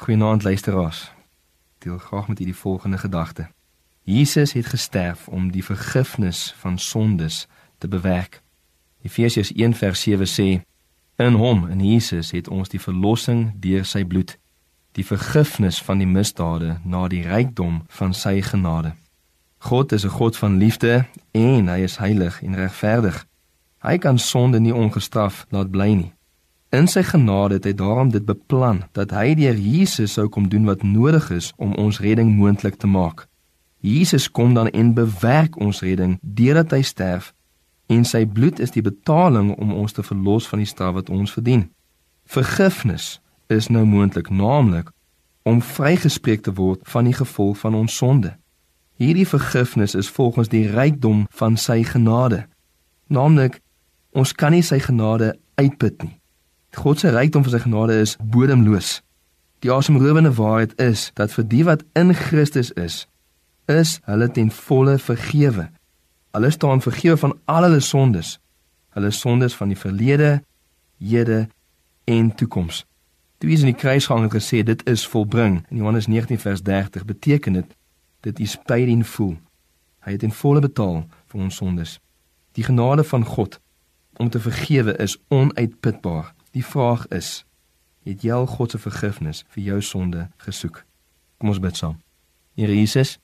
Goeienaand luisteraars. Deel graag met u die volgende gedagte. Jesus het gesterf om die vergifnis van sondes te bewerk. Efesiërs 1:7 sê: In hom, in Jesus, het ons die verlossing deur sy bloed, die vergifnis van die misdade na die rykdom van sy genade. God is 'n God van liefde en hy is heilig en regverdig. Hy kan sonde nie ongestraf laat bly nie. In sy genade het hy daarom dit beplan dat hy deur Jesus sou kom doen wat nodig is om ons redding moontlik te maak. Jesus kom dan en bewerk ons redding deurdat hy sterf en sy bloed is die betaling om ons te verlos van die straf wat ons verdien. Vergifnis is nou moontlik, naamlik om vrygespreek te word van die gevolg van ons sonde. Hierdie vergifnis is volgens die rykdom van sy genade. Naamlik ons kan nie sy genade uitput nie. God se rykdom van sy genade is bodemloos. Die asemrowende waarheid is dat vir die wat in Christus is, is hulle ten volle vergewe. Hulle staan vergewe van al hulle sondes. Hulle sondes van die verlede, hede en toekoms. Toe is in die kruisgang het gesê dit is volbring. In Johannes 19 vers 30 beteken dit dit is paid in full. Hy het in volle betaal vir ons sondes. Die genade van God om te vergewe is onuitputbaar. Die vraag is: het jy al God se vergifnis vir jou sonde gesoek? Kom ons bid saam. Here Jesus,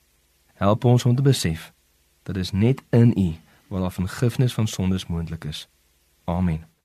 help ons om te besef dat dit net in U waar daar vergifnis van sondes moontlik is. Amen.